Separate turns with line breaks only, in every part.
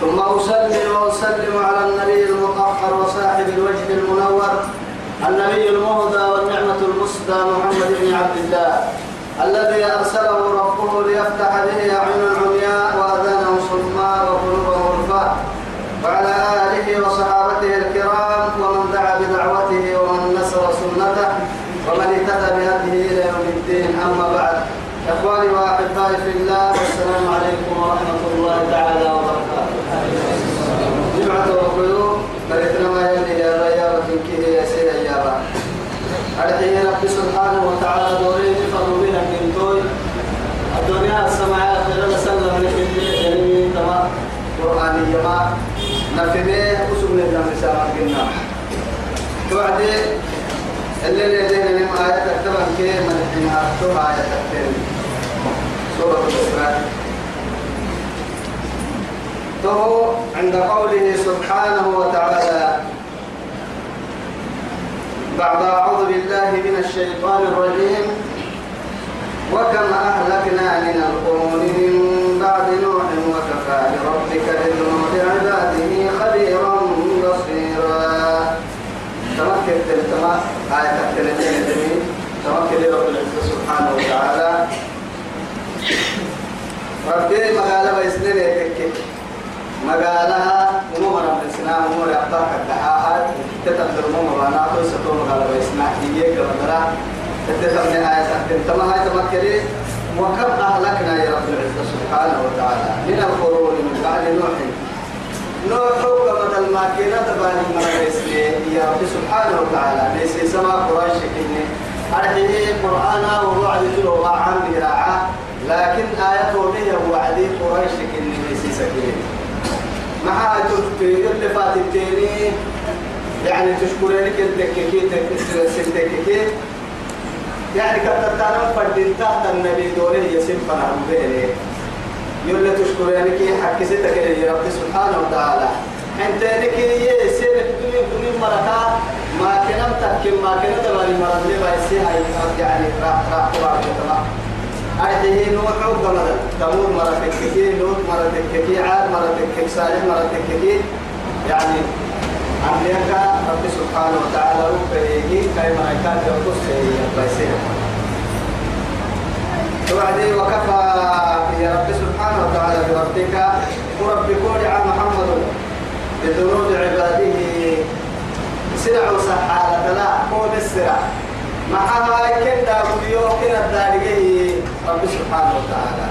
ثم أسلم وأسلم على النبي المطهر وصاحب الوجه المنور النبي المهدى والنعمة المسدى محمد بن عبد الله الذي أرسله ربه ليفتح به أعين العمياء وأذانا صماء وقلوب غرفاء وعلى آله وصحابته الكرام ومن دعا بدعوته ومن نصر سنته ومن اهتدى بهذه إلى يوم الدين أما بعد إخواني وأحبائي في الله والسلام عليكم ورحمة الله تعالى وبركاته جمعة وقلوا بريتنا ما يلي يا ريا وتنكيه يا سيد يا با أرحيه رب سبحانه وتعالى دوري فرمينا من دوي الدنيا السماء خير سلم لكي يلي تما قرآن يما نفمي وسبنا لنا مسامة قلنا توعدي اللي لدينا نم آيات اكتبها كي من حين أكتب آيات اكتبها سورة الإسرائيل تو عند قوله سبحانه وتعالى بعد أعوذ بالله من الشيطان الرجيم وكم أهلكنا من القرون من بعد نوح وكفى بربك بذنوب عباده خبيرا بصيرا تمكن تلتما آية التلتين تمكن رب العزة سبحانه وتعالى ربي مغالبة إسنين يتكك مقالها ممرا من سنا ممرا يعطاك الدعاءات تتبدل ممرا أنا أقول ستو مقالا بيسنا إيجيك لبرا تتبدل من آية سحتين هاي تمكلي وكم أهلكنا يا رب العزة سبحانه وتعالى من القرون من بعد نوح نوح كما الماكينة تبان المرا يا رب سبحانه وتعالى ليس سما قريش كني أرحيه قرآنا وروع لجل وضع عن لكن آياته به وعدي قريش كني ليس سكيني مع تفكير اللي فات التاني يعني تشكرينك الدككين الدككين يعني كتبتنا فردين تحت النبي دونه يسيب فنعم بيني يقول حق ستك يا رب سبحانه وتعالى انت لك يسير الدنيا الدنيا مرة ما كنمتك ما كنمتك تبالي كنمتك بس كنمتك يعني راح راح راح أيه نوح مرة تمور مرة كثير لوط مرة كثير عاد مرة كثير سالم مرة كثير يعني أمريكا رب سبحانه وتعالى كي ما كان يقص بيسير وبعدين وكفى يا رب سبحانه وتعالى بربك وربكم على محمد بذنوب عباده سرع وسحالة لا قول السرع معها كن داوليو كن الدارجي رب سبحانه وتعالى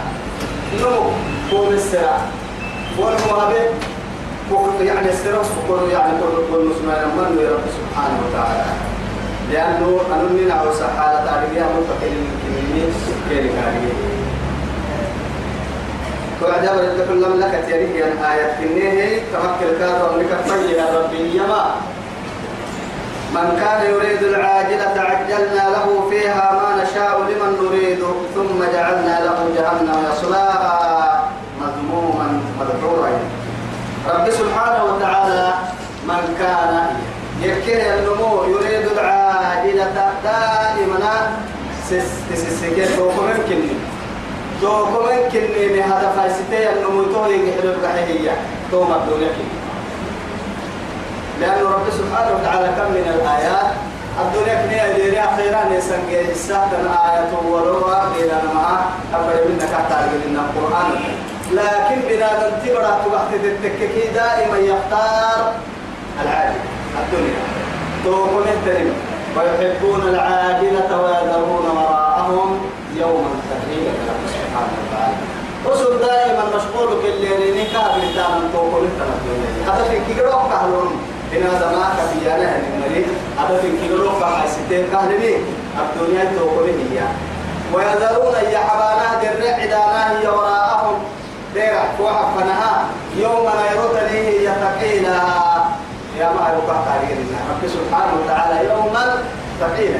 نو هو السرع والمهابي يعني السرع فقر يعني كل كل مسلمان من رب سبحانه وتعالى لأنه أنني نعوس حالة دارجي متقل كمية سكر كارجي وعد أمر لكم لم لك أن آيات كنيه تمكن كارو أنك فجر ربي يما من كان يريد العاجلة عجلنا له فيها ما نشاء لمن نريد ثم جعلنا له جهنم يصلاها مذموما مدحورا رب سبحانه وتعالى من كان يكير النمو يريد العاجلة دائما سسكت توكم يمكن توكم يمكن هذا فايستي النمو تو يجحل البحرية تو مبدو يمكن لأن رب سبحانه وتعالى كم من الآيات الدنيا كنيا ديري أخيرا نسنجي السهد الآية وروا إلى ما أبدا منك أتعلم من القرآن لكن بنا ننتبرا تبعت تتككي دائما يختار العاجل الدنيا توقم الترم ويحبون العاجلة ويذرون وراءهم يوما ثقيلا سبحانه وتعالى رسل دائما مشغول كل ليرينيكا بالدعم توقم الترم هذا في كيكروك أهلهم هنا زمان كبيانا هن مري في كيلو فما ستين كهنمي الدنيا توقفه هي ويذرون يحبانا درع عدانا هي وراءهم درع وحفنها يوم لا يرد ليه يتقينا يا ما يوقع تعليلنا رب سبحانه وتعالى يوما تقينا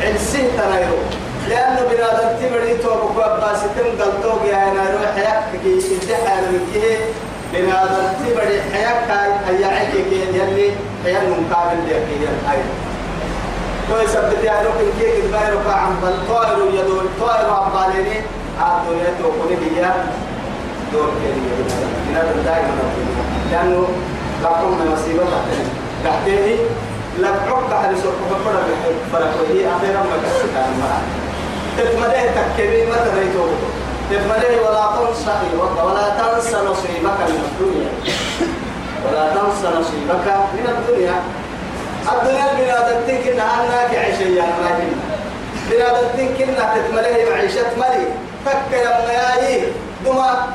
عن تنايرو لأنه بنادم تمري توقف أبا ستين قلتوك يا نايرو حياتك يتحى من كيه بما تنتبر حياك هيا عكيك يلي حيا المقابل لك هيا ويثبت يا رب إن كيك الباير عن بالطائر يدور طائر عباليني عبدو يدو قولي يا دور كيني يدو دائما لأنه لكم مصيبة تحتني تحتني لبعوك على سرقه فرق فرق وهي أخيرا ما كسرتها المرأة تتمديه تكريمة ريتوه تبلي ولا تنسى ولا تنسى نصيبك من الدنيا ولا تنسى نصيبك من الدنيا الدنيا بلادتك انها هناك عشية لكن بلادتك انها تتملي معيشة ملي فك يا مياهي دما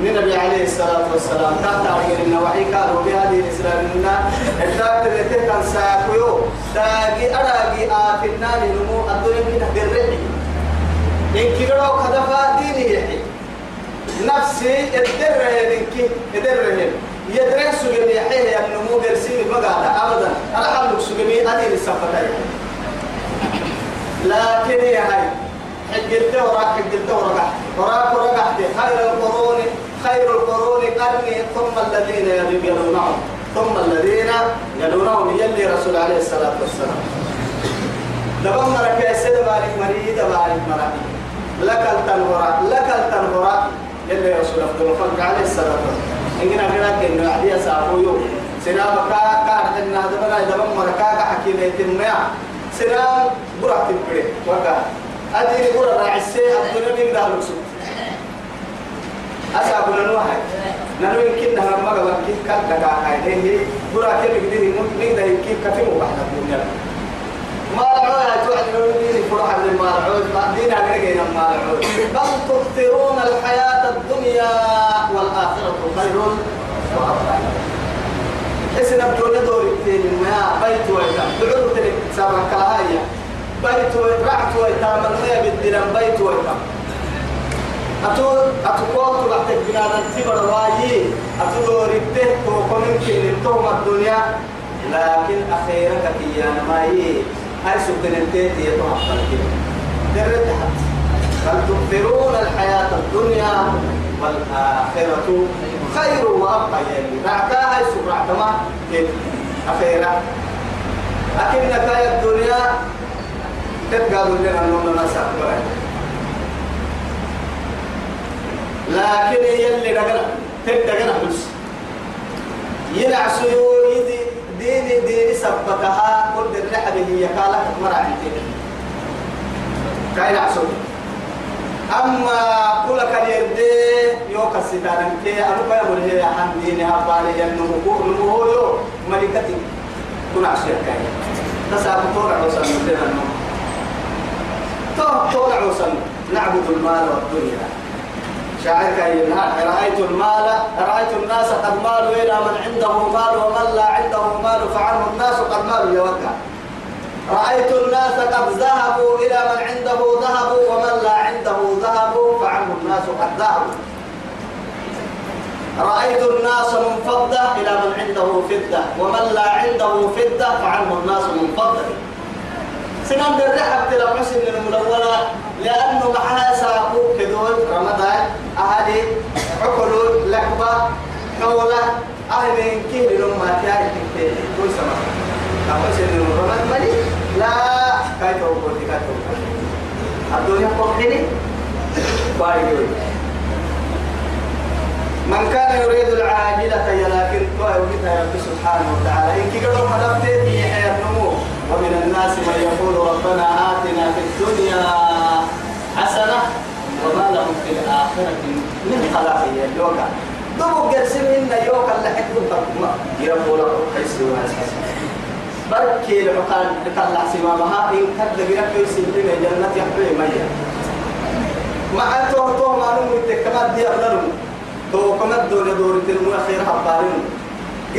النبي عليه الصلاة والسلام تحت عقل النواحي قالوا بهذه الإسلام لنا الدكتور اللي تكن ساكويو تاقي أراقي آفنا لنمو الدنيا كده بالرحي إن يا لكن يا هاي حجلت وراك حجلت ورقحت وراك خير القرون خير القرون قرني ثم الذين يلونهم ثم الذين يلونهم يلي رسول عليه الصلاة والسلام دبا مرك يا سيد مالك مريد مالك مريد لك التنورة لك التنورة يلي رسول الله فقال عليه الصلاة والسلام إننا قرأت إنه عدي سابو يوم سنابا كا كا حدنا هذا بنا إذا بمر كا كا حكينا يتمع سناب برا تبري وكا أدري برا راعسي أدري من ده لكسو أسابو ننوحي نحن يمكن نهرم مغبا كيف كا لكا هاي برا كيف يقدر يمكن ده يمكن كتمو بحنا الدنيا ما العود توعد نورين فرح من ما العود بعدين علينا ما العود بل تؤثرون الحياة الدنيا والآخرة خير وأبقى اسنا بدون دور التنماء بيت ويتا دعوه تلك سابقا هاي بيت ويتا رعت ويتا من هي بالدلم بيت ويتا أتو أتقوت بعد الجنان التبر وايي أتدور التهت وقمن كلمتهم الدنيا لكن أخيرا كتيان ما هاي سكنتين هي طبعا ترد حتى بل تؤثرون الحياة الدنيا والآخرة خير وأبقى يلي رعتا هاي يسوق رعتما كيف أخيرا لكن نتايا الدنيا تبقى لنا أنه ما سأقبل لكن يلي اللي تبقى دقنا بس يلعسوا يدي ديني ديني سبتها كل الرحلة هي قالت مرعي كاين عسول أما كل كان يبدي يوكا ستانا كي أنا كي أقول هي عن ديني أبالي ينمو نمو يو ملكتي كن عسول كاين تسعب طولع وصل مدينة النوم طولع وصل نعبد المال والدنيا شاعرك ينهى رأيت المال رأيت الناس قد مالوا إلى من عنده مال ومن لا عنده مال فعنه الناس قد مالوا يوكا رأيت الناس قد ذهبوا إلى من عنده ذهب ومن لا عنده ذهب فعنه الناس قد ذهبوا رأيت الناس منفضة إلى من عنده فضة ومن لا عنده فضة فعنه الناس منفضة سنان بالرحب تلم حسن الملونة لأنه معها ساقوك كدول رمضان أهلي عقل لكبة حولة أهل كهل لما تارك كل سماء حسن الملونة ملي لا كيف أقول لك الدنيا قحيني بايدوي من كان يريد العاجلة يلاكن طائر سبحانه وتعالى إن قدر حلبتين هي حياة ومن الناس من يقول ربنا آتنا في الدنيا حسنة وما لهم في الآخرة من خلاقية يوكا دمو قرسم إن يوكا لحق بطمع يقول ربك يسوى بركي لقال الله سمامها إن كد لقرأ يسوى لنا جنة يحبه ميا مع توه توه ما نمو التكتمات دي أغنرم توه كمد دولة المؤخير حبارين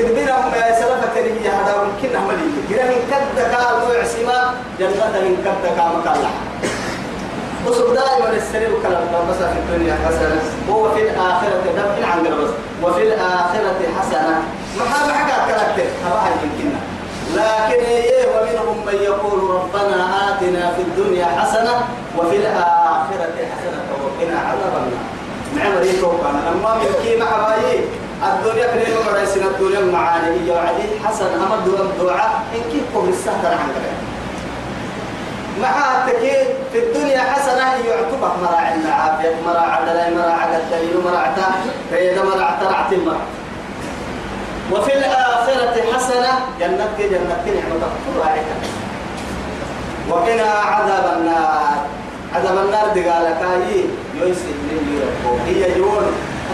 قدنا ما سلفة هي هذا ممكن عملي قدنا من كدك نوع سما جنة من كدك مكلا أصب دائما السرير كلام بس في الدنيا حسنة هو في الآخرة دم عن بس وفي الآخرة حسنة ما حاب حاجة كلامك هذا يمكننا لكن إيه ومنهم من يقول ربنا آتنا في الدنيا حسنة وفي الآخرة حسنة وقنا عذاب النار نعم ريكو أنا ما يبكي مع بايه الدنيا كلها ما الدنيا معاني يا وعدي حسن أمر دور الدعاء إن كيف قبل السهر عن مع تكيد في الدنيا حسنة يعتبر مراع العافية مراع الدلاء مراع الدليل مراع فإذا مراع ترعت المرء وفي الآخرة حسنة جنتك جنتك نعمة كلها عندك وقنا عذاب النار عذاب النار دقالك هي يوسف من يوم هي يوم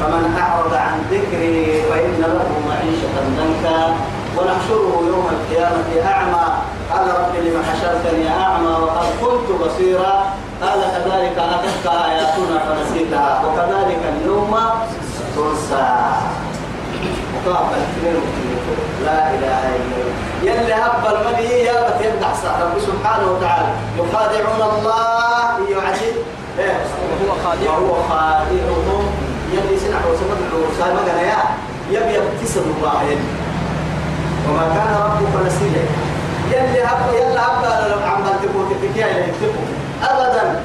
فمن أعرض عن ذكري فإن له معيشة ضنكا ونحشره يوم القيامة أعمى قال رب لم حشرتني أعمى وقد كنت بصيرا قال كذلك أتتك آياتنا فنسيتها وكذلك النوم تنسى وقابل الاثنين لا إله إلا الله يلي هب المدي يا بتيب رب سبحانه وتعالى يخادعون
الله يعجب إيه وهو خادعهم يلي سنع وسمد الوصاي ما قال يا يبي يبتسم الله يلي وما كان ربك نسيا يلي هبا يلا هبا عم تقول تفكيا يلي تقول أبدا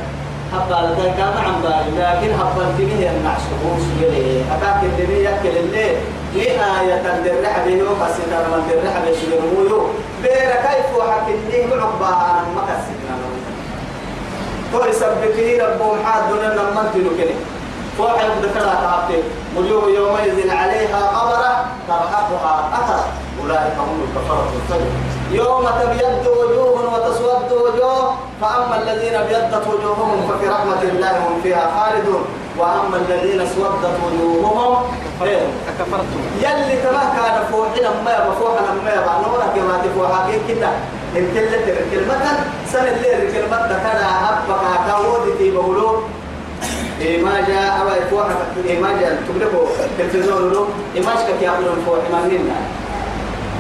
هبا لدن كان عم لكن هبا تنيه النعشقون سجلي أكاك الدنيا يكل الليل لآية الدرح بينه قصيدة من الدرح بيشجرموه بيرا كيف وحك الدين عقبها عن مكسي كل سبكه ربهم حاد دون لما تلو كلمه فوحي ذكرها تعبتي وجوه يومئذ عليها قبرة ترهقها أثر أولئك هم الكفرة الفجر يوم تبيض وجوه وتسود وجوه فأما الذين ابيضت وجوههم ففي رحمة الله هم فيها خالدون وأما الذين اسودت وجوههم فكفرتم يلي كما كان فوحنا ما يبقى فوحنا ما يبقى نورا كما تفوحا كده الكلمة الكلمة سنة الليل الكلمة كان أبقى كاودي في بولو ما جاء ويفوح ما جاء تبلغه التلفزيون له إماجك يأكل الفوح ما نينا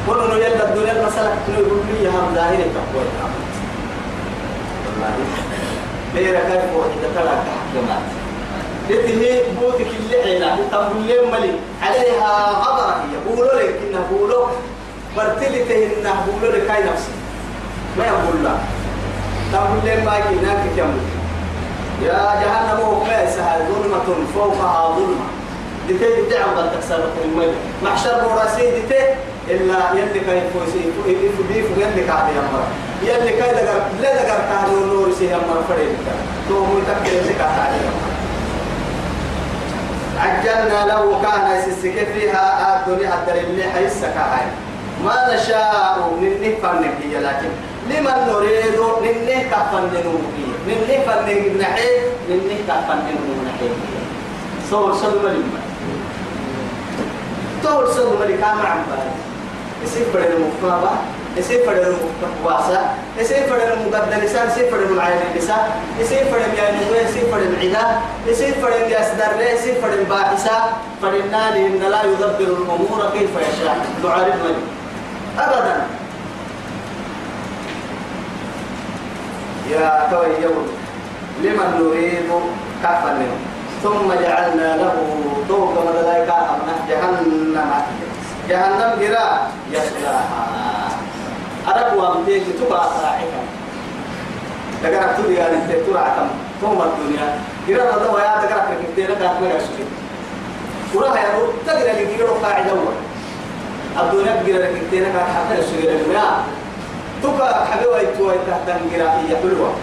قلنا يلا الدنيا المسألة كله يقول لي هم ظاهرة تقوى والله ليه ركاب فوح تتلع تحكمات لتهي بوتك اللي عينا تنبل لي ملي عليها غضرة هي قولوا لك إنه قولوا برتلته إنه قولوا لك هاي نفسي ما يقول لا تنبل لي ما يجيناك كمل يا جهنم وقيسها ظلمة فوقها ظلمة دتي بدعم بل تكسر المي محشر مراسي دتي إلا يلي كان يفوسي يفوسي يلي كان يمر يلي كان لقر لا لقر كان نور سي يمر فريد تو مو تكتير سكا تعالي عجلنا لو كان يسسك فيها حتى آه، الدليل حيث هاي ما نشاء من نفر نبي لكن لمن نريد من ليه كفن نوبي من ليه فن نحي من ليه كفن نحي صور صور ملي صور صور ملي كام آه، عم بالي اسيب بدل المفاهبة اسيب بدل المقواسة اسيب بدل المقدر لسان اسيب بدل العين لسان اسيب بدل يعني هو اسيب بدل العدا اسيب بدل يصدر له اسيب بدل باعثة فلنا لأن لا يدبر الأمور كيف يشاء تعرف ملي أبدا يا توي يوم لمن نريد كفن ثم جعلنا له طوق ملائكة أمنا جهنم جهنم جرا يصلاها أرب وامتيج تبع صاحبا تقرأ تبي أن تتبع كم ثم الدنيا جرا هذا ويا تقرأ في كتير كاتم يا سيدي ولا هي تقرأ اللي جرا قاعد الدنيا جرا كتير كاتم حتى يسوي لنا تبا حبيبه يتوي تحت القراءة حلوة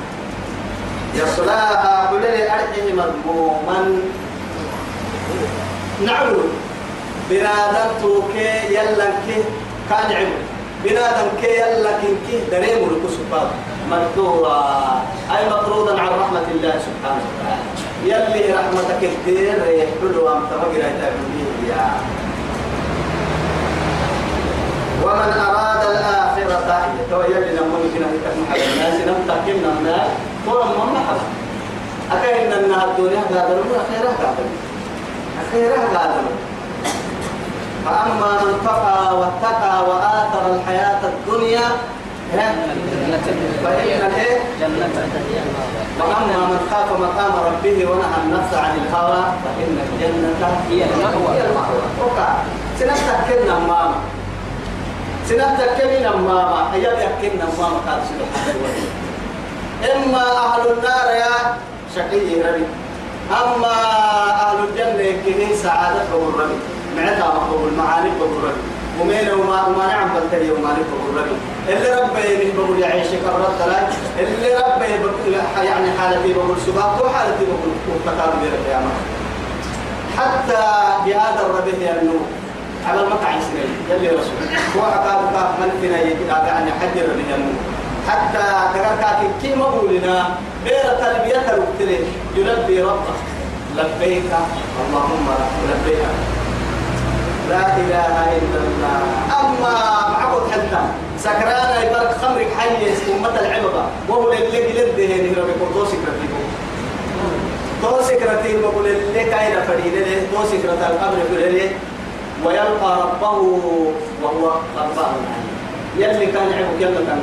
يصلاها حلل أرحي مضموما نعم بنادم توكي يلا كي كان عمو بنادم كي يلا كي دريم لكسباب مقدورا أي مقروضا عن رحمة الله سبحانه وتعالى يلي رحمتك كثير حلوة أم تمقرأ تابعين يا ومن أراد الآخرة يتويل لنا ممكن أن يكون الناس لم تكن النار قرم من محب من النار الدنيا قادر وأخيرا قادر أخيرا قادر فأما من تقى واتقى وآثر الحياة الدنيا فإن وأما من خاف مقام ربه ونهى النفس عن الهوى فإن الجنة هي المأوى وقع سنفتح ماما سنتك ما ما هي ما أماما قال سنتك إما أهل النار يا شقي ربي أما أهل الجنة كمين سعادة ربي معتها مقبول المعاني ربي ومين وما ما نعم بلتري وما نعم ربي اللي ربي يليه بقول يعيش كرر تلاي اللي ربي بقول يعني حالتي بقول سباق وحالتي بقول تقابل يا حتى بهذا الربيع النور على المقع سنين يلي رسول هو أقال قاف من فينا يجد يعني حجر من يمو حتى تكاكاك كي مقولنا بير تلبية الوقتلين يلبي ربك لبيك اللهم لبيك لا إله إلا الله أما معبد حتى سكرانا يبارك خمرك حي أمة العبضة وهو اللي لدهن ربك وتوسك ربك توسك رتيب وقول اللي كاين فريد توسك رتال القبر يقول ويلقى ربه وهو غضبان عليه يلي كان يعبك يلا كان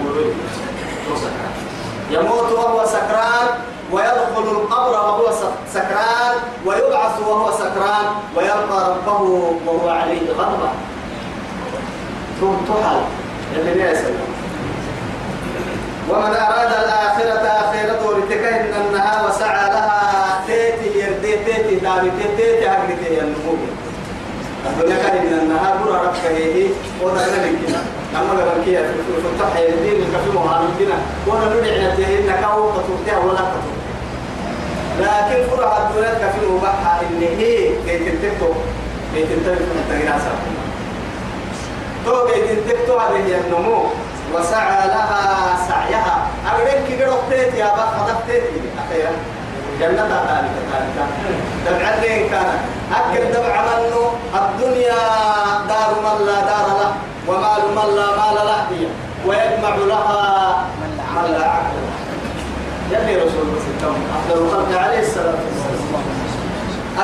يموت وهو سكران ويدخل القبر وهو سكران ويبعث وهو سكران ويلقى ربه وهو عليه غضبا ثم تحل اللي ناس ومن أراد الآخرة آخرته لتكهن أنها وسعى لها تيتي يرديتي تيتي تيتي تيتي الدنيا كان من النهار برا ربك هي ودرنا لكنا لما قبل كي فتح يدين الكفي مهان لكنا وانا ندعنا تهينا كاو قطوتها ولا قطوتها لكن فرع الدنيا كفي مباحة إن هي كي تنتكتو كي تنتكتو تغيرها سابقا تو كي تنتكتو هذه النمو وسعى لها سعيها أغلب كي قرأتيت يا بخ خطفتيت أخيرا جنة ذلك ذلك دبع اللين كان أكل دبع منه الدنيا دار من لا دار له ومال من لا مال له هي ويجمع لها من لا عقل يلي رسول الله صلى أفضل الخلق عليه الصلاة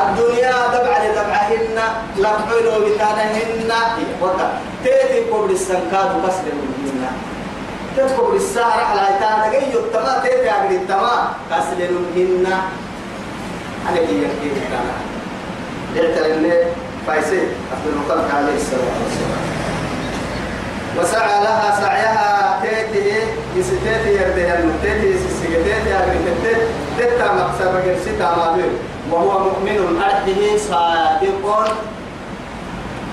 الدنيا دبع لدبعهن لقعلوا بتانهن وطا تيتي قبل السنكات بس لهم تذكر السهر على تانا جاي التما تيت يعني التما كسل منا أنا كي يحكي كنا لعتلنا فايسي عبد المطلق عليه الصلاة والسلام وسعى لها سعيها تيتي إيه؟ يستيتي يردها تيتي يسسيتي يردها تيتي تتا مقصر بقرسي تامابير وهو مؤمن أرده صادق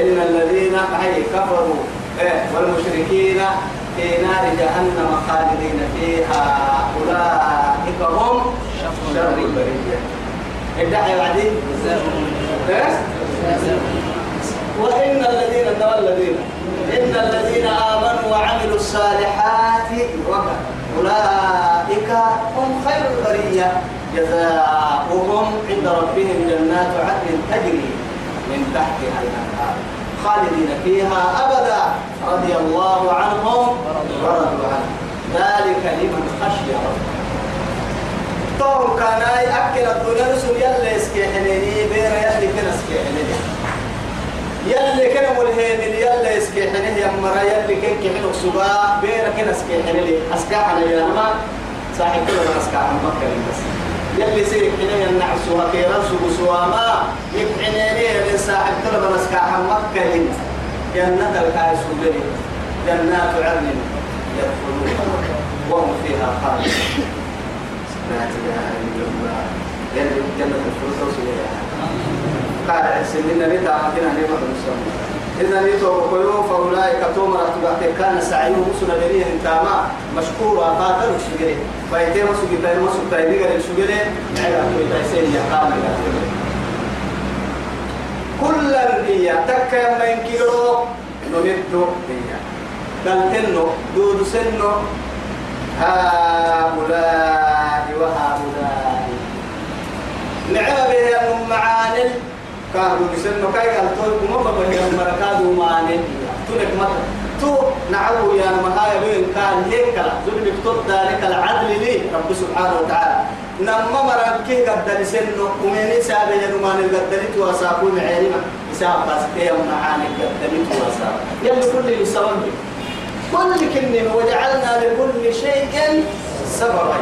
إن الذين أي كفروا إيه والمشركين في نار جهنم خالدين فيها أولئك هم شر البرية الدعاء إيه؟ بس وإن الذين ترى الذين إن الذين آمنوا وعملوا الصالحات أولئك هم خير البرية جزاؤهم عند ربهم جنات عدن تجري من تحتها الأنهار خالدين فيها أبدا رضي الله عنهم ورضوا عنه ذلك لمن خشي ربه طور كان أكل الدنيا رسول يلي اسكيحنيني إيه بير يلي كنا اسكيحنيني يلي كنا ملهين يلي اسكيحنيني يمرا يلي كنا كحنو سبا بير كنا اسكيحنيني اسكاحنا يا ما صاحب كل ما اسكاحنا مكة بس يلي سيك وكي النعس وكيرس وسواما يبحنينيه من ساحب طلب نسكا مكة هنا جنة الكاس بني جنات عدن يدخلون وهم فيها خالدون لا إله إلا الله يلي جنة الفردوس قال سنين نبي تعالى هنا المسلمين إذا يتوب قيوم فأولئك توم رتبات كان سعيهم سنة دريه تاما مشكورا قاتل الشجرة فايتين مسوك تاين مسوك تاين بيقر الشجرة نعيلا كل تايسين يقام كل البيا تكا يما ينكيرو نمدو بيا دلتنو دود سنو هؤلاء وهؤلاء نعم بهم معانل كاهو بسنو كاي قال تو ما بقول يا مركادو ما ني تلك مت تو نعو يا مهاي بين كان هيك لا ذل بكتب ذلك العدل لي رب سبحانه وتعالى نما كي قد سنو ومن ساب يا ما قد لي تو اساكو معيرنا حساب بس كي يوم معاني قد لي تو اساب يلا كل اللي سوون سوى كل كلمه وجعلنا لكل شيء سببا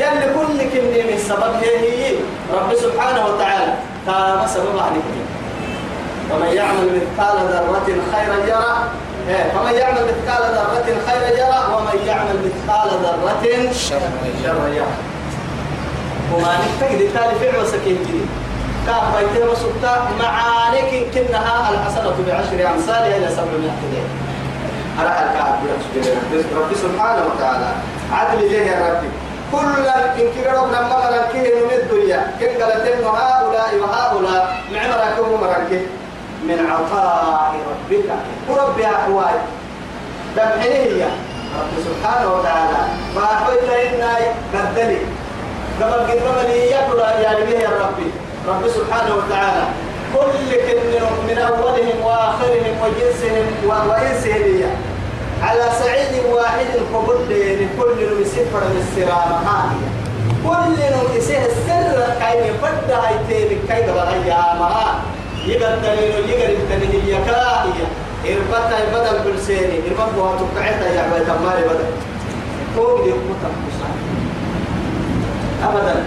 يلي كل كلمه من هي هي رب سبحانه وتعالى تام سبب عنك ومن يعمل مثقال ذرة خيرا يرى إيه، فمن يعمل مثقال ذرة خيرا يرى ومن يعمل مثقال ذرة شرا يرى وما نفتقد التالي فعل سكين جديد كان بيتين وسبتا معانك كنها الحسنة بعشر أمثالها إلى سبع مئة دين أرى الكعب رب سبحانه وتعالى عدل إليه يا ربي كل إن كبروا لما مركه من الدنيا كن قالتهم هؤلاء وهؤلاء نعم راكم من عطاء ربك ورب يا أخواي دمحنه هي رب سبحانه وتعالى فأحويت إنا بدلي قبل قبل يقول يعني يا ربي رب سبحانه وتعالى كل كن من أولهم وآخرهم وجنسهم وإنسهم إياه على سعيد واحد فقل لكل نسيب فرم السرارة هاي كل نسيب السر كاين فد هاي تين كاين برأيامها يقدر تنين يقدر تنين هي كاهية إربطة بدل كل سيني إربطة هتقعتها يا عبيت أمالي بدل فوق دي أبدا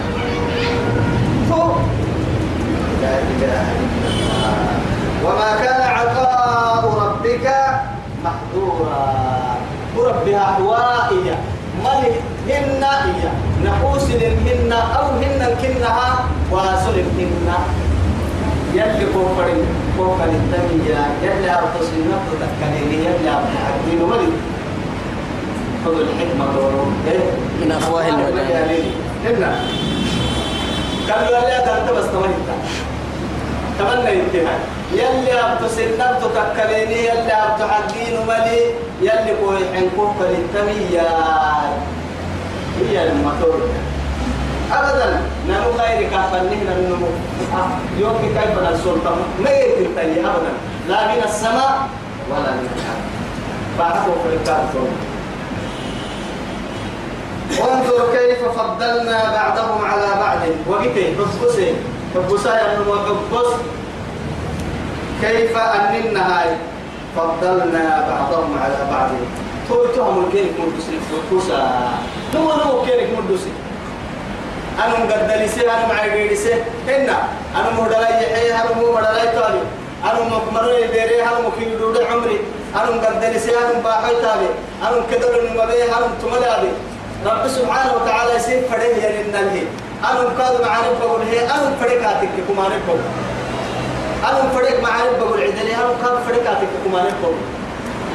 منها واسل منا يلي كوفر كوفر التمية يلي أبتصل نفط تكاليني يلي أبتحدين ولي خذوا الحكمة دورو إيه؟ إن أخواه المجالين إلا قالوا لا أدرت بس تمنيتا تمنى انتهاء يلي أبتصل نفط تكاليني يلي أبتحدين ولي يلي كوفر التمية هي المطور أبدا نمو خير كافن نحن النمو آه، يوم كتاب كيف السلطة ما يتنتهي أبدا لا من السماء ولا من الأرض بعثوا في الكافر وانظر كيف فضلنا بعضهم على بعض وقتي حسكسي حسكسي أنه حسكس كيف أننا هاي فضلنا بعضهم على بعض توتهم الكيرك مدوسين حسكسا نمو نمو الكيرك مدوسين أنا مقدر سي أنا معي سي هنا أنا مهدلا يحيي أنا مو مدلا يتالي أنا مقمرني ديري أنا مكين دود عمري أنا مقدر سي أنا باحي تالي أنا كدر المبيه أنا تملالي رب سبحانه وتعالى سي فريه يلنا له أنا مقاد معارف بقول هي أنا فريق هاتك كم بقول أنا فريق معارف بقول عدلي أنا مقاد فريق هاتك كم بقول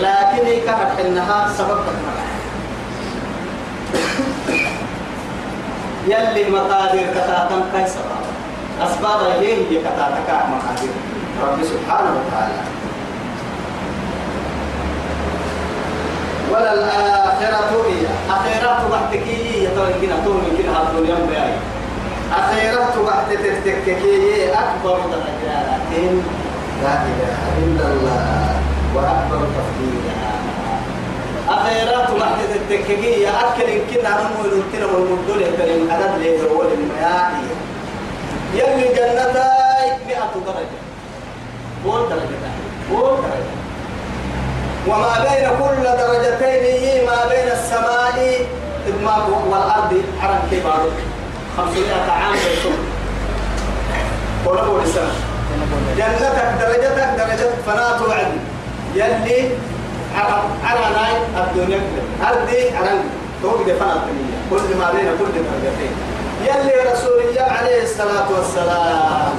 لكن هي كهرحنها سبب تكمل يلي مقادير كتاتم كيسا أسباب إليه هي كتاتك مقادير رب سبحانه وتعالى وللآخرة هي أخيرات بحتكي يتوكينا تومي كنا اليوم بأي أخيرات بحتكي أكبر درجات لا إله إلا الله وأكبر تفضيلا أخيرات محدد التكية أكل إن كنا عمو يلتنا والمدولة يتنين أدد ليه هو المياعي يلي جنة مئة درجة بول درجة بول درجة وما بين كل درجتين ما بين السماء والأرض حرم كبار خمسمائة عام يسوع ولو لسان جنتك درجتك درجة فلا توعد يلي أنا ناي الدنيا هذه أنا توقف فنا الدنيا كل ما بين كل درجتين يلي رسول الله عليه الصلاة والسلام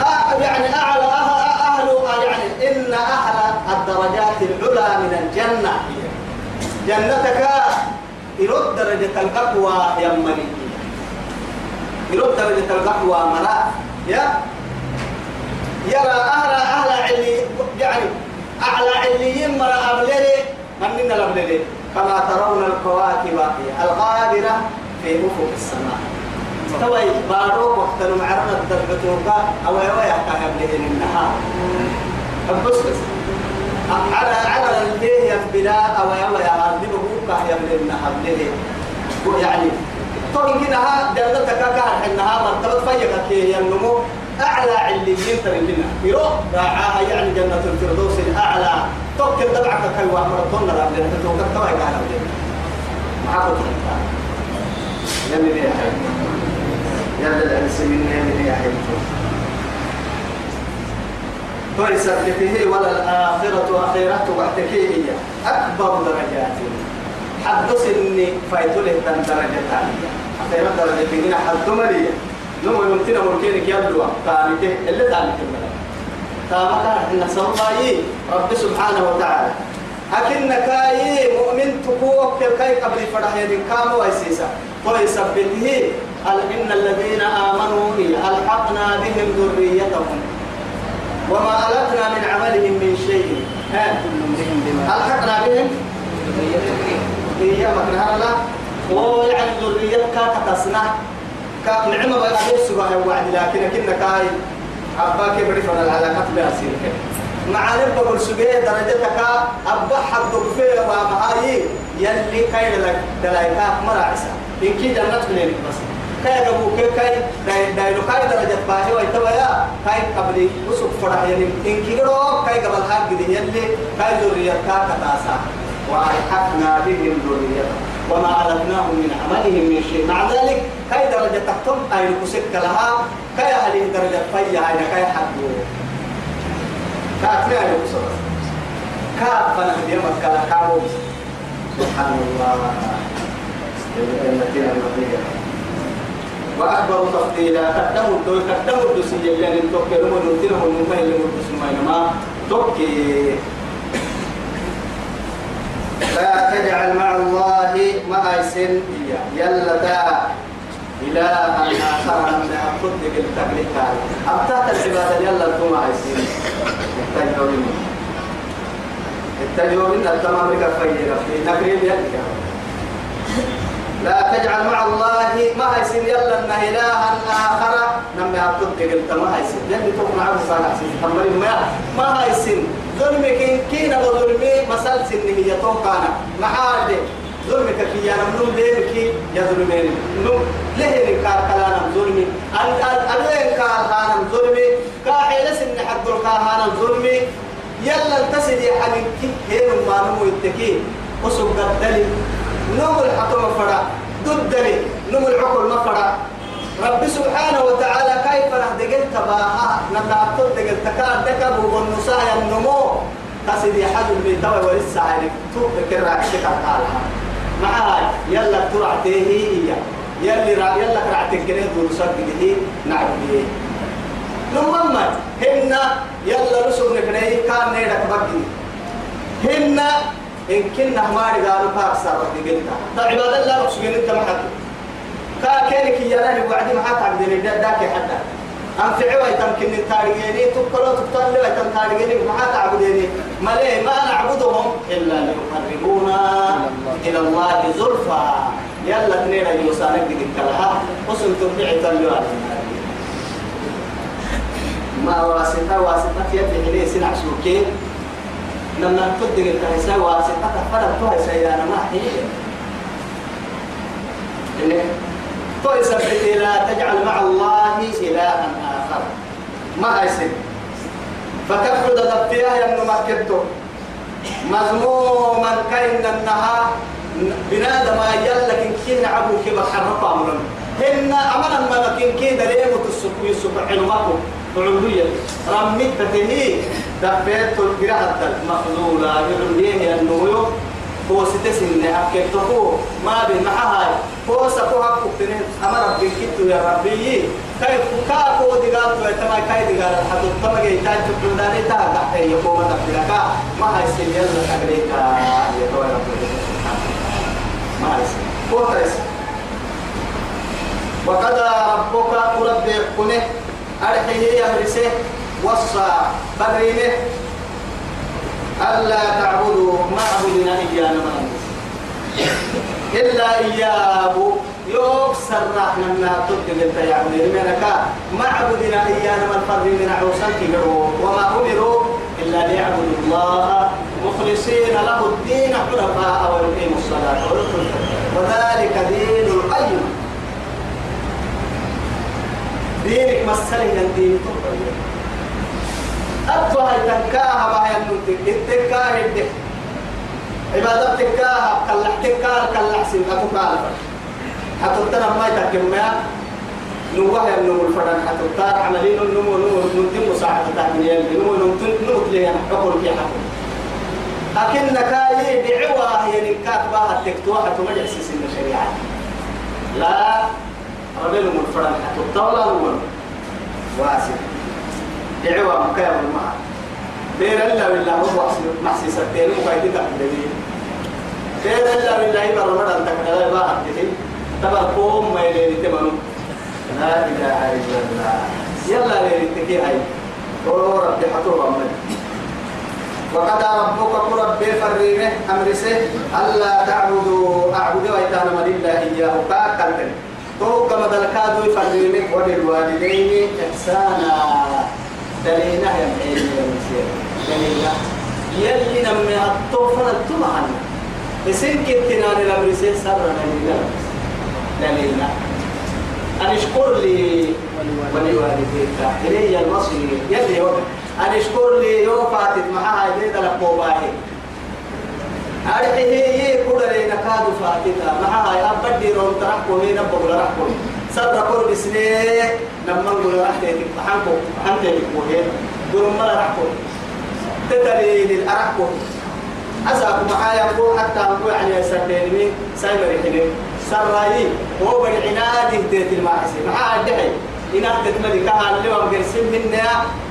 أه يعني أعلى أهل يعني إن أهل الدرجات العلى من الجنة جنتك يرد درجة القهوة يا مني يرد درجة القهوة مرا يا يرى أهل أهل علي يعني أعلى عليين مرة من من الأبلي كما ترون الكواكب الغادرة في أفق السماء توي باروك وقت المعرض الدربتوكا أو يوي أحكام أبللين النهار أبس بس على على البيه بلا أو يوي أغلبه كهيبلين النهار يعني طول كده ها دلتك كهر حنها مرتبط فيك كي ينمو أعلى عليين ترى لنا يروح راعها يعني جنة الفردوس الأعلى توكل تبعك كلوة مرتون لا بدنا توكل تبعك على بدنا ما لم يبيع يا يا السمين يا يبيع كويس به ولا الآخرة أخيرة وحدك هي أكبر درجات حدث إني فايتولي درجة ثانية أخيرة درجة حدث مليئة نوم يمتنا مركينك يبلوا تانيته اللي تانيته منه تابقا إن سمعي رب سبحانه وتعالى أكن كاي مؤمن تقوك كاي قبل فرح يدين كام ويسيسا ويثبته قال إن الذين آمنوا ألحقنا بهم ذريتهم وما ألتنا من عملهم من شيء ألحقنا بهم ذريتهم هي مكنها لا ويعني ذريتك تتصنع كاف نعمة بقى ليس سبحانه وعد لكن كنا كاي أباك بريف على العلاقات بأسير معالم بقول سبيه درجتك أبا حد فيه ومعاي يلي كاي لك دلايكا مراعسة إن كي جنة بنيرك بس كاي أبو كي كاي داي داي لو كاي درجة باهي ويتوا يا كاي قبلي وسوق فرح يلي إن كي قرو كاي قبل حد يلي كاي ذريتك كتاسا وألحقنا بهم ذريتك وما علمناهم من عملهم من شيء مع ذلك كاي درجة تقتم أي نكسك لها كاي هذه درجة فيا أين كاي حدو كاتنا أي نكسر كاب فنهدي مكة لكاو سبحان الله المتين المتين وأكبر تفضيلا قدموا الدوي قدموا الدوسية يعني توكي لهم ونوتينهم المهم اللي مدرسوا ما توكي لا تجعل مع الله ما أيسن يلا دا إلى أن آخر أن أخذ التقليد أبتعت العبادة يلا لكم أيسن التجورين التجورين التمام كفينا في نقريب يلقى لا تجعل مع الله ما هيسن يلا ان الها اخر نما تطلق انت ما هيسن يلي تكون عبد صالح ما ما ظلمك كينا وظلمي مسال سنه يتوقعنا معاد ظلمك كي يا نمنون ليك يا ظلمين نم ليه نكار كلانا ظلمي ال ال ال كار هانا ظلمي كاحيل سن حد الكاهانا ظلمي يلا التسد يا حبيبتي هين ما نمو يتكي وسبقت دلي نوم الحطم فرا ضد دليل نوم العقل ما فرا رب سبحانه وتعالى كيف رح دقل تباها نتعطل دقل تكار دكب والنساء النمو تسد يحد اللي توا ولسه عليك توب كرا عشتك الحالة معاي يلا ترعتيه هي يلي را يلا رعتك كنه دور صدقه نعبيه نمما هنا يلا رسول نبني كان نيرك بقي هنا إن كنا ما رجالو كاكسر دقلتا ده عباد طيب، الله رسول انت محدود تاكلك يا لهي وعدي معاك عبدين داك حتى أنفعوا يتمكن التارجيني تبقلوا تبتلوا يتم تارجيني معاك عبدين ما ليه ما نعبدهم إلا ليقربونا إلى الله زلفى يلا اثنين يوسانك دي كلها وصل تبعي تلوا ما واسطة واسطة في يد حليه سنع شوكين لما تدق الكهسة واسطة فرد تهسة يا أنا ما توي سبحتي لا تجعل مع الله إلها آخر ما أيسن فتفرد تبتيها يمن مكتو مذموما كان النها بنادم يلك كين عبو كبا حرفا من هن ما لكن كين دليم تسكوي يسكو علمكم تعلوية رميت بتهي دفيت القراءة المخلولة يرميه النويو هو ستة إن أكتبه ما بين معها هو سكوها كتنين أما ربي كتو يا ربي كيف كاكو دقات ويتما كاي دقات حتى تما جاي تاج تقول داري تا تحت يقوم تقبلك ما هاي سيل يلا تقبلك يا ربي ما هاي سيل هو ترس وقد ربك ربي قنه أرحيه يهرسه وصى برينه ألا تعبدوا ما عبدنا إيانا من إلا إياه يكسر سرح من تبقى قلت يعبد لمنك ما عبدنا إيانا من فرد من عوسان كبروا وما أمروا إلا ليعبدوا الله مخلصين له الدين حنفاء ويقيموا الصلاة وذلك دين القيم دينك مسلنا دين تبقى أتوا هاي تكاها ما هي كنت التكاها يده عبادة تكاها كلح تكاها كلح سين أتوكال حتوتنا ما يتكلم ما نوه يا نمو الفرن حتوتار عملين نمو نمو نمتم مساعدة تعملين نمو نمتم نمت ليه حكم في حكم أكن كاي دعوة هي نكات بها تكتوا حتو مجلس سن الشريعة لا ربنا من فرن حتو الطاولة الأول واسع يعوى كيف الماء بير الله بالله هو محسي سكتين وقايد تقدمين بير الله بالله يبر مرة تقدر ما أبتدي تبر قوم ما يلي تمنو لا إله إلا الله يلا لي تكي هاي قولوا ربي حطوا أمري وقد ربك رب فريمه أمرسه ألا تعبدوا أعبد وإتانا من الله إياه كاكالتن توقع مدلكادو فريمه وبالوالدين إحسانا دلينا يا محيي يا مسير دلينا يلي نمي الطوفة الطمعنا إسن كتنا لنبرسي سر دلينا دلينا أن اشكر لي ولوالديك إلي المصير يلي يوم أن اشكر لي يوم فاتت معها يدي دلق موباهي أرحيه يكود لي نكاد فاتتا معها يأبدي رون ترحكو هنا بغل رحكو سر قرب سنيه لما نقول رحت يتحنكو أنت يكوه قول ما رحكو تتري للأرحكو أساكم معايا قول حتى أقول عليه يعني سردين مين سايبر يحنين سرائي هو بالعناد يهديت المعسي معاه الدحي إن أخذت ملكة اللي وقرسين منا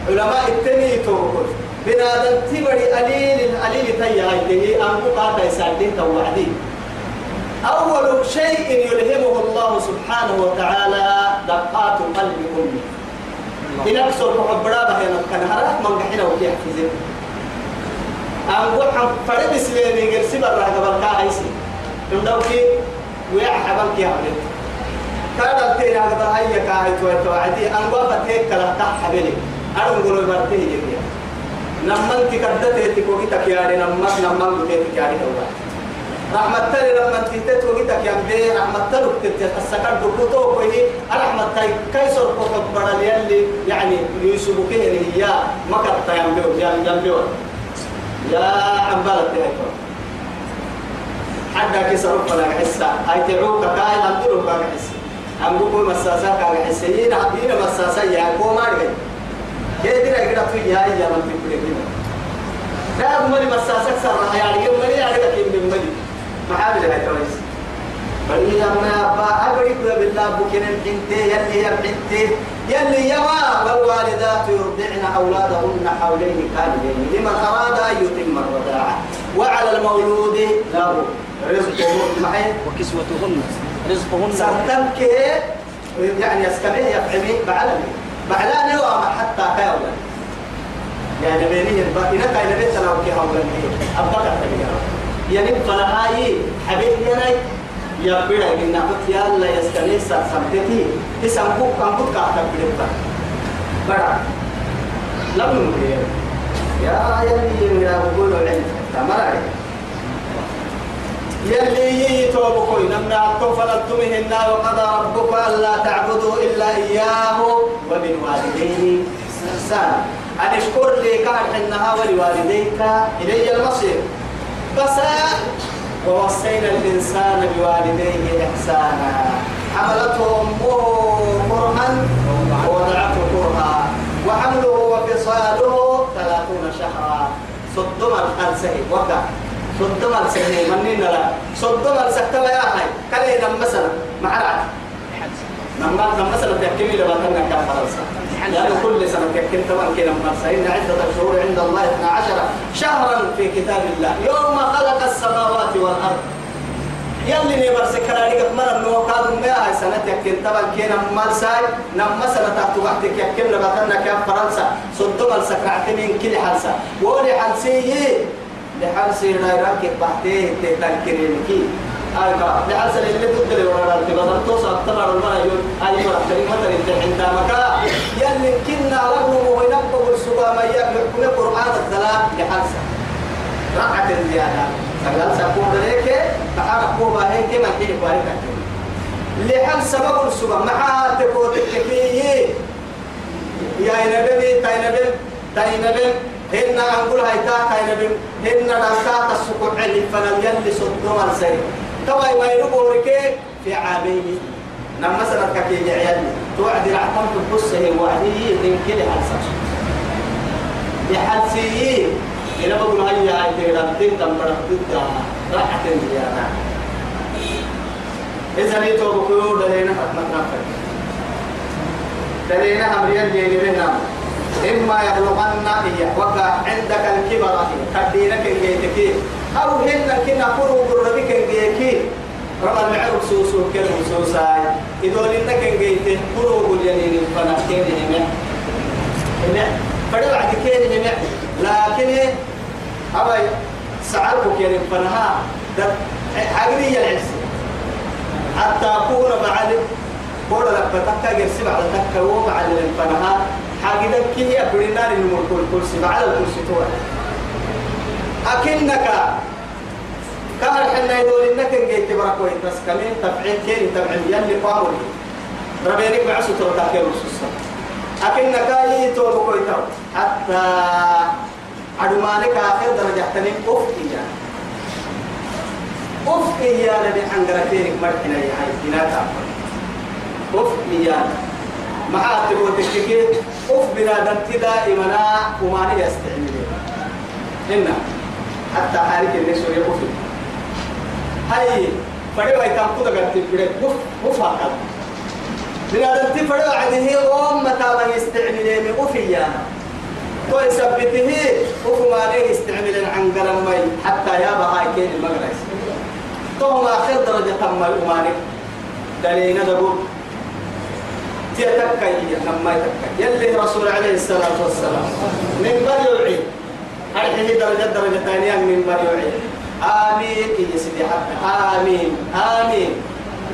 علماء التني توقف بنادم تبري قليل القليل تيهايته أنكو قاطع سردين توعدين أول شيء يلهمه الله سبحانه وتعالى دقات قلب أمي إن أكثر محبرابة هنا كان هرات من قحنا وكيح في ذلك أنقول عن فرد سليني قرسي برا قبل كاهيسي ندوكي ويا حبان كي عملت كان التين هذا برهاي كاهيت ويتوعدي أنقول فتيك كلا تحبيني أنا نقول برتيه جميع نمان تكدت تكوكي تكياري نمان نمان تكياري دوبات رحمت تري لما تنتت وقتك يا بدي رحمت تلوك تنتت السكر دكتور كوي رحمت تاي كيسر كوكب برالي اللي يعني يوسف كهري يا مكت تايم بيو يا يا بيو يا عبالة تايم حتى كيسر كنا حسة أي تعوك كاي لك كاي حسة أمدلو مساسا كاي حسة ينا ينا مساسا يا كومار كي كيدنا كده تقول يا يا من تقول كده ده أمري مساسا سر يعني يوم مري يعني كده من مري محابل يا تويس بني لما أبا أبرك بالله بكين الحنتي يلي يبحنتي يلي يما والوالدات يرضعن أولادهن حولين كاملين لمن أراد أن يتم الرضاعة وعلى المولود له رزقهن معي وكسوتهن رزقهن سرتمك يعني يسكبه يفعمي بعلمي بعلاني وما حتى كاولا يعني بيني الباقي نتا إلى بيت سلام كي هاولا أبقى تبقى يعني فلهاي حبيب يناي يا بيرا من نعمت يا الله يستني سامتتي تسامكو كامكو كاتا بيرتا برا لم نقول يا يلي من أقول العلم تمرأي يلي يتوبكوا نمنا عطوا فلتمهن وقضى ربك ألا تعبدوا إلا إياه وبالوالدين إحسانا أن اشكر لي كان حنها ولوالديك إلي المصير بس ووصينا الإنسان بوالديه إحسانا حملته أمه كرها ووضعته كرها وحمله وفصاله ثلاثون شهرا صدم الأنسه وقع صدم السهني منين لا صدم السهتم يا أخي كلينا مثلا مع لما مثلا سنة تحكمي لباتنا كان فرنسا لأنه كل سنة تحكم طبعا كده فرنسا إن عدة الشهور عند الله 12 شهرا في كتاب الله يوم خلق السماوات والأرض يلي نيبر سكرانيك مرة نو كادو ما هاي سنة تحكم طبعا كده مرساي نما سنة تحت وقت تحكم لباتنا كان فرنسا صدو مرسا كعتمين كل حلسا ولي حلسيه لا يركب بحتيه تتنكرين كي أيكا لعسل اللي تدري ولا رأنت بدل توسع تمر المرة يقول أي مرة كلمة تنتهي عند مكا يلي كنا له وينبه السبا ما يأكل كل قرآن الثلاث لحسن رعة الزيادة سجل سكون ذلك تعالى قوبا هيك ما كيف بارك لحن سبب السبا ما تكوتك إيه فيه إيه؟ يا إيه نبي يا تاينبل هن أنقول هاي تا تاينبل هن راسات السكوت علي فلن يلي صدوم الزيت توا ما ينبورك في عامين نعم مثلا كي يعيني توعد العقام تبصه وعدي من كل حلسة بحلسيين إلى بقول هيا هاي تقدر تقدر تقدر راح تنزل يا نعم إذا ليتوا بقول دلينا حتمتنا فيه دلينا أمريا اللي لنا نعم. إما يبلغن إياه وقع عندك الكبر تدينك الكيتكين أو هنا كنا كرو بالربيك الجيكي رب العرب سوسو كن سوساي إذا لنا كن جيت كرو بالجنين فنا كن هنا هنا فدا بعد كين هنا لكن إيه؟ أبا سعرك كين فنها ده عقلي العز حتى كورة معلم كورة لبتك جرسي بعد تك ومعلم فنها حاجة كي أبرنا للمركول كرسي بعد الكرسي توعد أكنك كهر حنا يدول إنك نجيت بركوا بس كمين تبعين كين تبعين يلي قاموا ربينك بعسو تبتاكي رسوسا أكنك أي توبكوا يتو حتى عدمانك آخر درجة تنين أفكي يعني أفكي يا نبي حنقرتينك مرحنا يا حيث لا تعمل أفكي يا معاتب وتشكيك أف بنا دائما آه، وما نيستعملين إنه حتى حالك الناس ويقفل هاي فدي باي تنقض قد تبري وف وف هكذا من هذا التفرع عده وام متى ما يستعمل من وفيا توي سبته وفما ليه يستعمل عن قلم مي حتى يا بهاي كين المغرس توهم آخر درجة تم الأمانك دلينا دبور تيتكي يا كم ما يتكي يلي رسول عليه الصلاة والسلام من بل يوعي هذه هي درجة درجة ثانية من مريوعي آمين يا سيدي حتى آمين آمين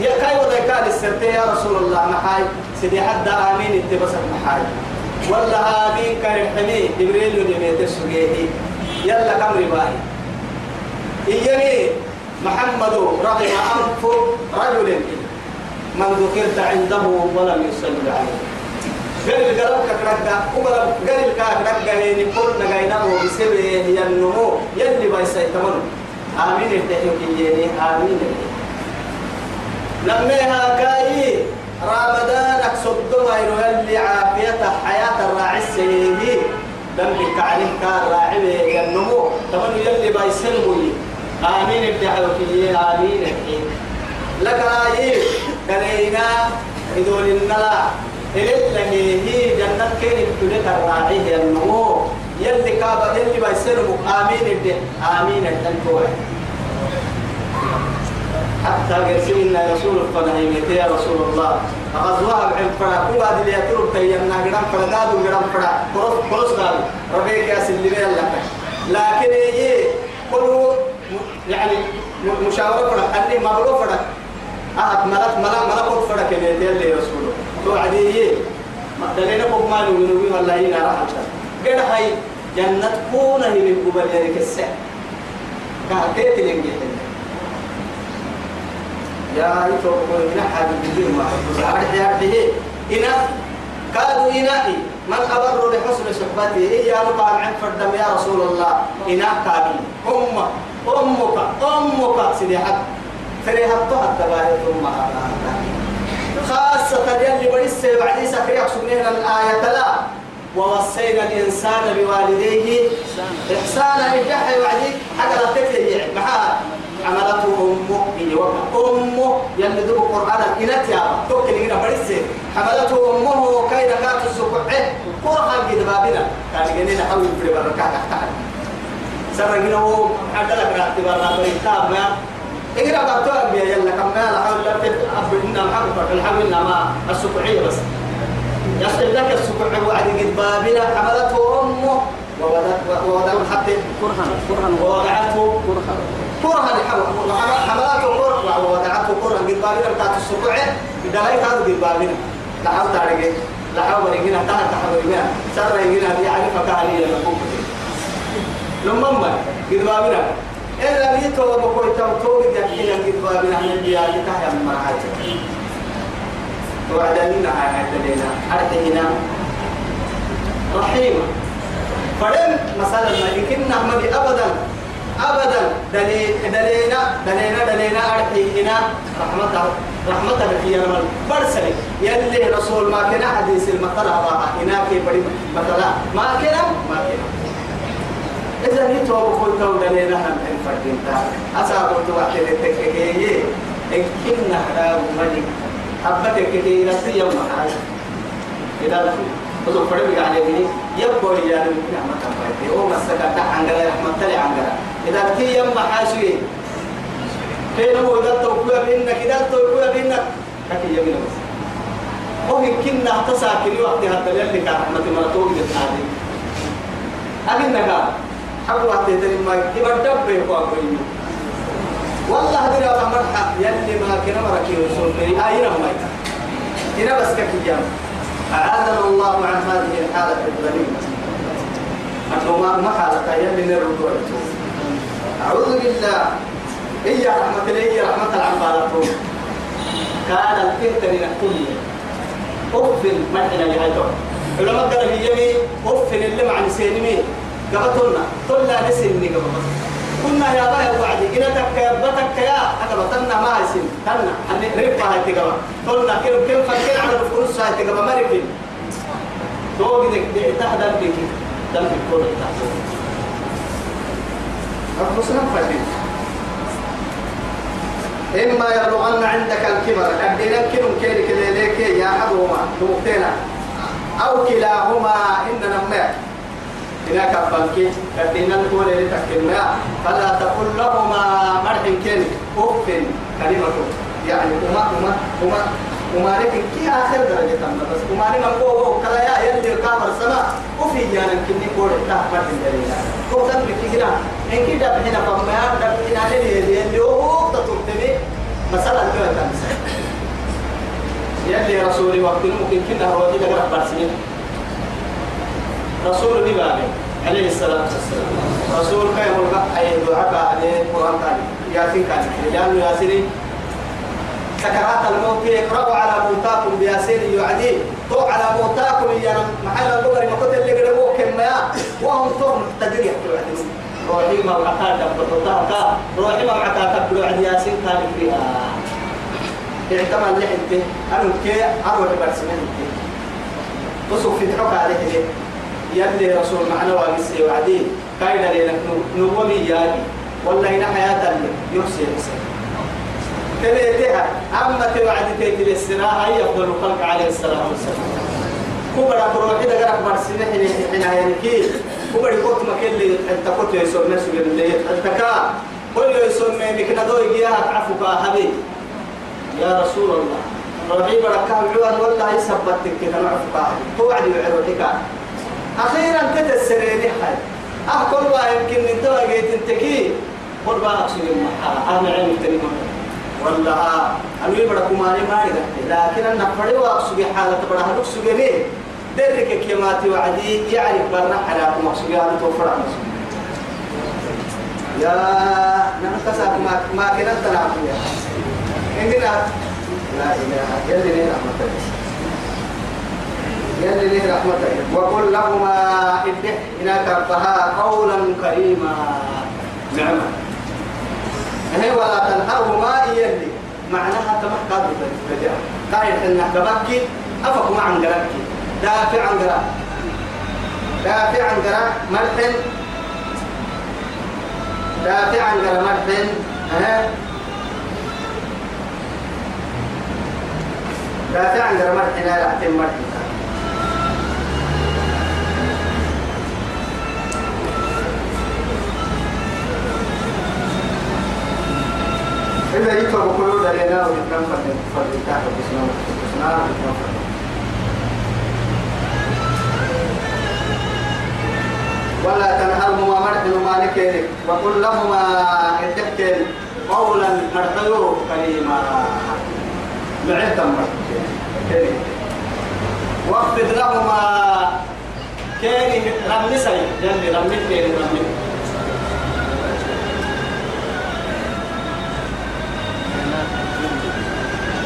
يا كاي كان للسرتي يا رسول الله محاي سيدي حتى آمين انت بس محاي ولا آمين كان الحمي جبريل يميت السجيهي يلا كم رباي إيجاني محمد رغم أنف رجل من ذكرت عنده ولم يصلي عليه قال قرب كركا وقال قال كركا هي نقول نغاينا وبسبه هي النمو يلي بايسا يتمنو آمين التحيوك يلي آمين لما هاكاي رمضانك صدما يلي عافية حياة الراعي السيدي دمك عليه كان راعي النمو تمنو يلي بايسلمو آمين التحيوك يلي آمين التحيوك لك آيه قلينا إذول النلا إلينا هي جنة كين تلت الراعي هي النمو يلي كابا يلي بيسلمك آمين الدين آمين الدين حتى قرسلنا رسول الفنهيمة يا رسول الله أغزوها بعلم فرا كل هذه اللي يترب تيامنا قرام فرا دادو قرام فرا قرص قرص دادو ربيك يا سلمي لك لكن إيه قلوا يعني مشاورة فرا أني مبلو فرا أهد ملك ملك ملك فرا كنيتين لي رسول توعدي دليل ما نؤمن بها الله إلى رحمة قال هاي جنة كونة من قبل ذلك السحر كهتيت لنجح يا يتوقع من أحد الدين واحد يا به إنا كادوا إنائي من أبر لحسن صحبته إيه يا رب عن فردم يا رسول الله إنا كابين أمك أمك أمك سيدي حد سيدي حد تهد تباهي أمها خاصة يلي بريس في سكريك سبنينا الآية لا ووصينا الإنسان بوالديه إحسانا إجاحة وعدي حتى لا تكتب يعني. معها عملته أمه إني وقع أمه يلي ذو القرآن إنت يا توكل هنا بريس حملته أمه كي نكات السقعة إيه؟ قرها في دبابنا كان جنين حول في البركات تحت سرقنا هو عدلك راح تبرنا بريتابنا إن إيه قد تعب يا يلا كم قال حول الحب إن الحب الحب إنما السكعية بس يسأل لك السكع وعد قد بابلة حملته أمه ووضعه حتى كرها كرها ووضعته كرها كرها حملته كرها ووضعته كرها قد بابلة بتاعت السكع دلائل هذا قد بابلة لحاول تعرقه لحاول يجينا تحت تحاول يجينا سر يجينا يعرفك عليه لما كنت لما ما قد بابلة إلا هي توبة كويتا وتوبة كتبا من عن البيار تحيا من مرحلة وعدا لنا عاد لنا أرتهنا رحيمة فلن ما لكن نعمل أبدا أبدا دلينا دلينا دلينا دلينا أرتهنا رحمة رحمة في يرمل برسل يلي رسول ما كنا حديث المطلع هنا كي بدي مطلع ما كنا ما كنا إذا هي توبة كل تولى يعني لنا هم إن فردين تا أصعب توقع للتكهية إن كنا هذا ملك حبتك كي نسي يعني يعني يوم حاج إذا لفي وزو فرد بقى عليه يبقوا لي يعني ممكن أحمد أبايتي هو مسكا تا عنقلا يحمد تلي عنقلا إذا لفي يوم حاجي كي نمو إذا توقع بإنك إذا توقع بإنك كي يمين بس وهي كنا احتساكني وقتها الدليل لك أحمد مرتوب بالتعليم أبنك حبوا تهتني ما يبقى الدب يقوى بيني والله هذا لا مرحى يلي ما كنا مركي وصولني أين آه، ما هنا بس كيام أعاذنا الله عن هذه الحالة الظليمة أتوما ما حالة يلي نرجع أعوذ بالله هي رحمة لي رحمة العبارة كانت تهتني نقول أفل ما إحنا لهذا لما قال يمي أفل اللي مع نسيني قبطنا كلنا نسني قبطنا كنا يا با يا وعدي إنا تك يا بتك يا أقبطنا ما هسن تنا أن ربها هاي تقبط كلنا كل كل فكر على الفلوس هاي تقبط ما ربي تو بدك تهدر بيك دم الكل تحصل رب سلام فاتين إما يبلغن عندك الكبر أبدينا كنم كيرك ليليك يا أبوما توقتنا أو كلاهما إننا مات هناك بانكي كتنا الكون اللي تكلنا فلا تقل لهما مرح كن أف كلمة يعني وما وما وما وما لكن كي آخر درجة تم بس وما لنا هو كلا يا يلي الكابر سما وفي جانا يعني كني كور تحمل الدنيا هو تم بكيرا إن كي دب هنا فما دب هنا اللي اللي هو تطلبني مثلا كذا تمسك يلي رسولي وقت ممكن كنا هو دي كذا برسمين رسول نبالي عليه الصلاة والسلام رسول كي ملقى أي دعاء عليه القرآن تاني ياسين كان لأنه ياسين سكرات الموت اقرأوا على موتاكم بياسين يعدي تو على موتاكم يا محل اللغة ما كنت اللي قربوا كما وهم تو محتدر يحتوى روحي ما معتاك بطلتاك روحي ما معتاك بلوعد ياسين تاني فيها اعتمد لحنتي أنا كي أروح برسمين تصف في حكا عليه يلي رسول معنا واقسي وعدين كاين لنا نومي يالي والله إن حياة يحسي يحسي تبيتها أما توعد تيتي السنة هي أفضل الخلق عليه الصلاة والسلام كبر أبو روحي ده قرأ برسينة حين حين كي كبر يقط مكان اللي أنت قلت يسوع نفسه اللي أنت كا كل يسوم منك نادو يجيها عفوك حبيب يا رسول الله ربي بركة العوان والله يثبتك كده معفوك هو عدي يعرضك أخيرا كده السرير حي أحكم بها يمكن من توقيت انتكي قل بها أقصد أه، المحا أه، أنا عين التنمى والله أنا يبرا كماني ما لكن أنا فريوا أقصد حالة برا هلوك سجني درك كيماتي وعدي يعرف برنا حلاكم أقصد هذا توفر عن يا نمكسا ما ما كنا تنعم يا إننا لا إله إلا الله يلي له رحمتك وقل لهما إده إيه، إنك ربها قولا كريما نعم هي ولا تنهرهما يلي معناها تمحكى بالرجاء قايل إنك تبكي أفك ما عن قلبك دافع عن قلبك دافع عن قلبك مرحل دافع عن قلبك مرحل ها دافع عن قلبك مرحل لا تتم مرحل إذا يتوب قيود لنا وإتنام فلنتاح بسنام بسنام بسنام ولا تنهرهما مرحل مالك وقل لهما الدكتل قولا نرحله كريما لعدة مرحل واخفض لهما كيني رمسي يلي رمتني رمتني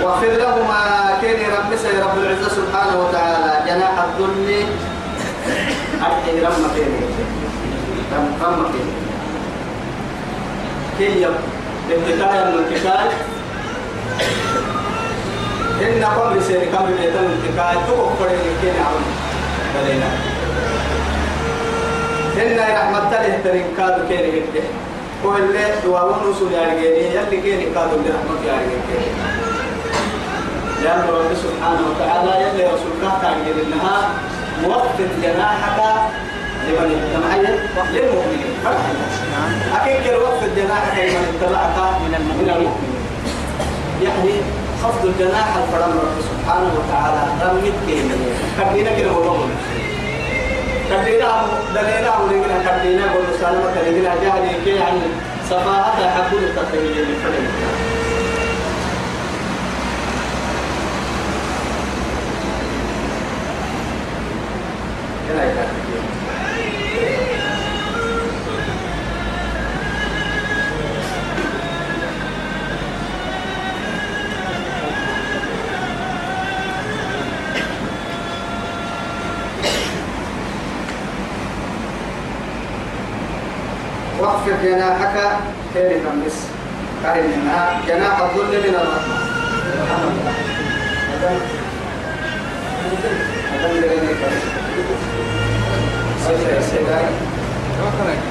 واغفر لهما كيني رب سي رب العزة سبحانه وتعالى جناح الذل حتى يرمى كيني رم رم كيني كي يب ابتكايا من ابتكاي إن قبل سيري قبل بيتم ابتكاي تقف فريني كيني عم بلينا إن رحمة الله ترنكاد كيني قده كل دواون رسول يارجيني يلي كيني قادوا لرحمة يارجيني لأن رب سبحانه وتعالى يلي رسولك تعجل إنها موقفت جناحك لمن اتبعك للمؤمنين أكيد وقفت جناحك لمن اتبعك من المؤمنين يعني خفض الجناح الفرم رب سبحانه وتعالى رمت كيمين كبيرة كده هو مؤمن كبيرة دليلة ولقنا كبيرة ولسالمة لقنا جهل كي عن يعني صفاءة حكول التقيمين الفرم خير من مس قال منها جناح الظل من الرحمة سبحان الله هذا هذا اللي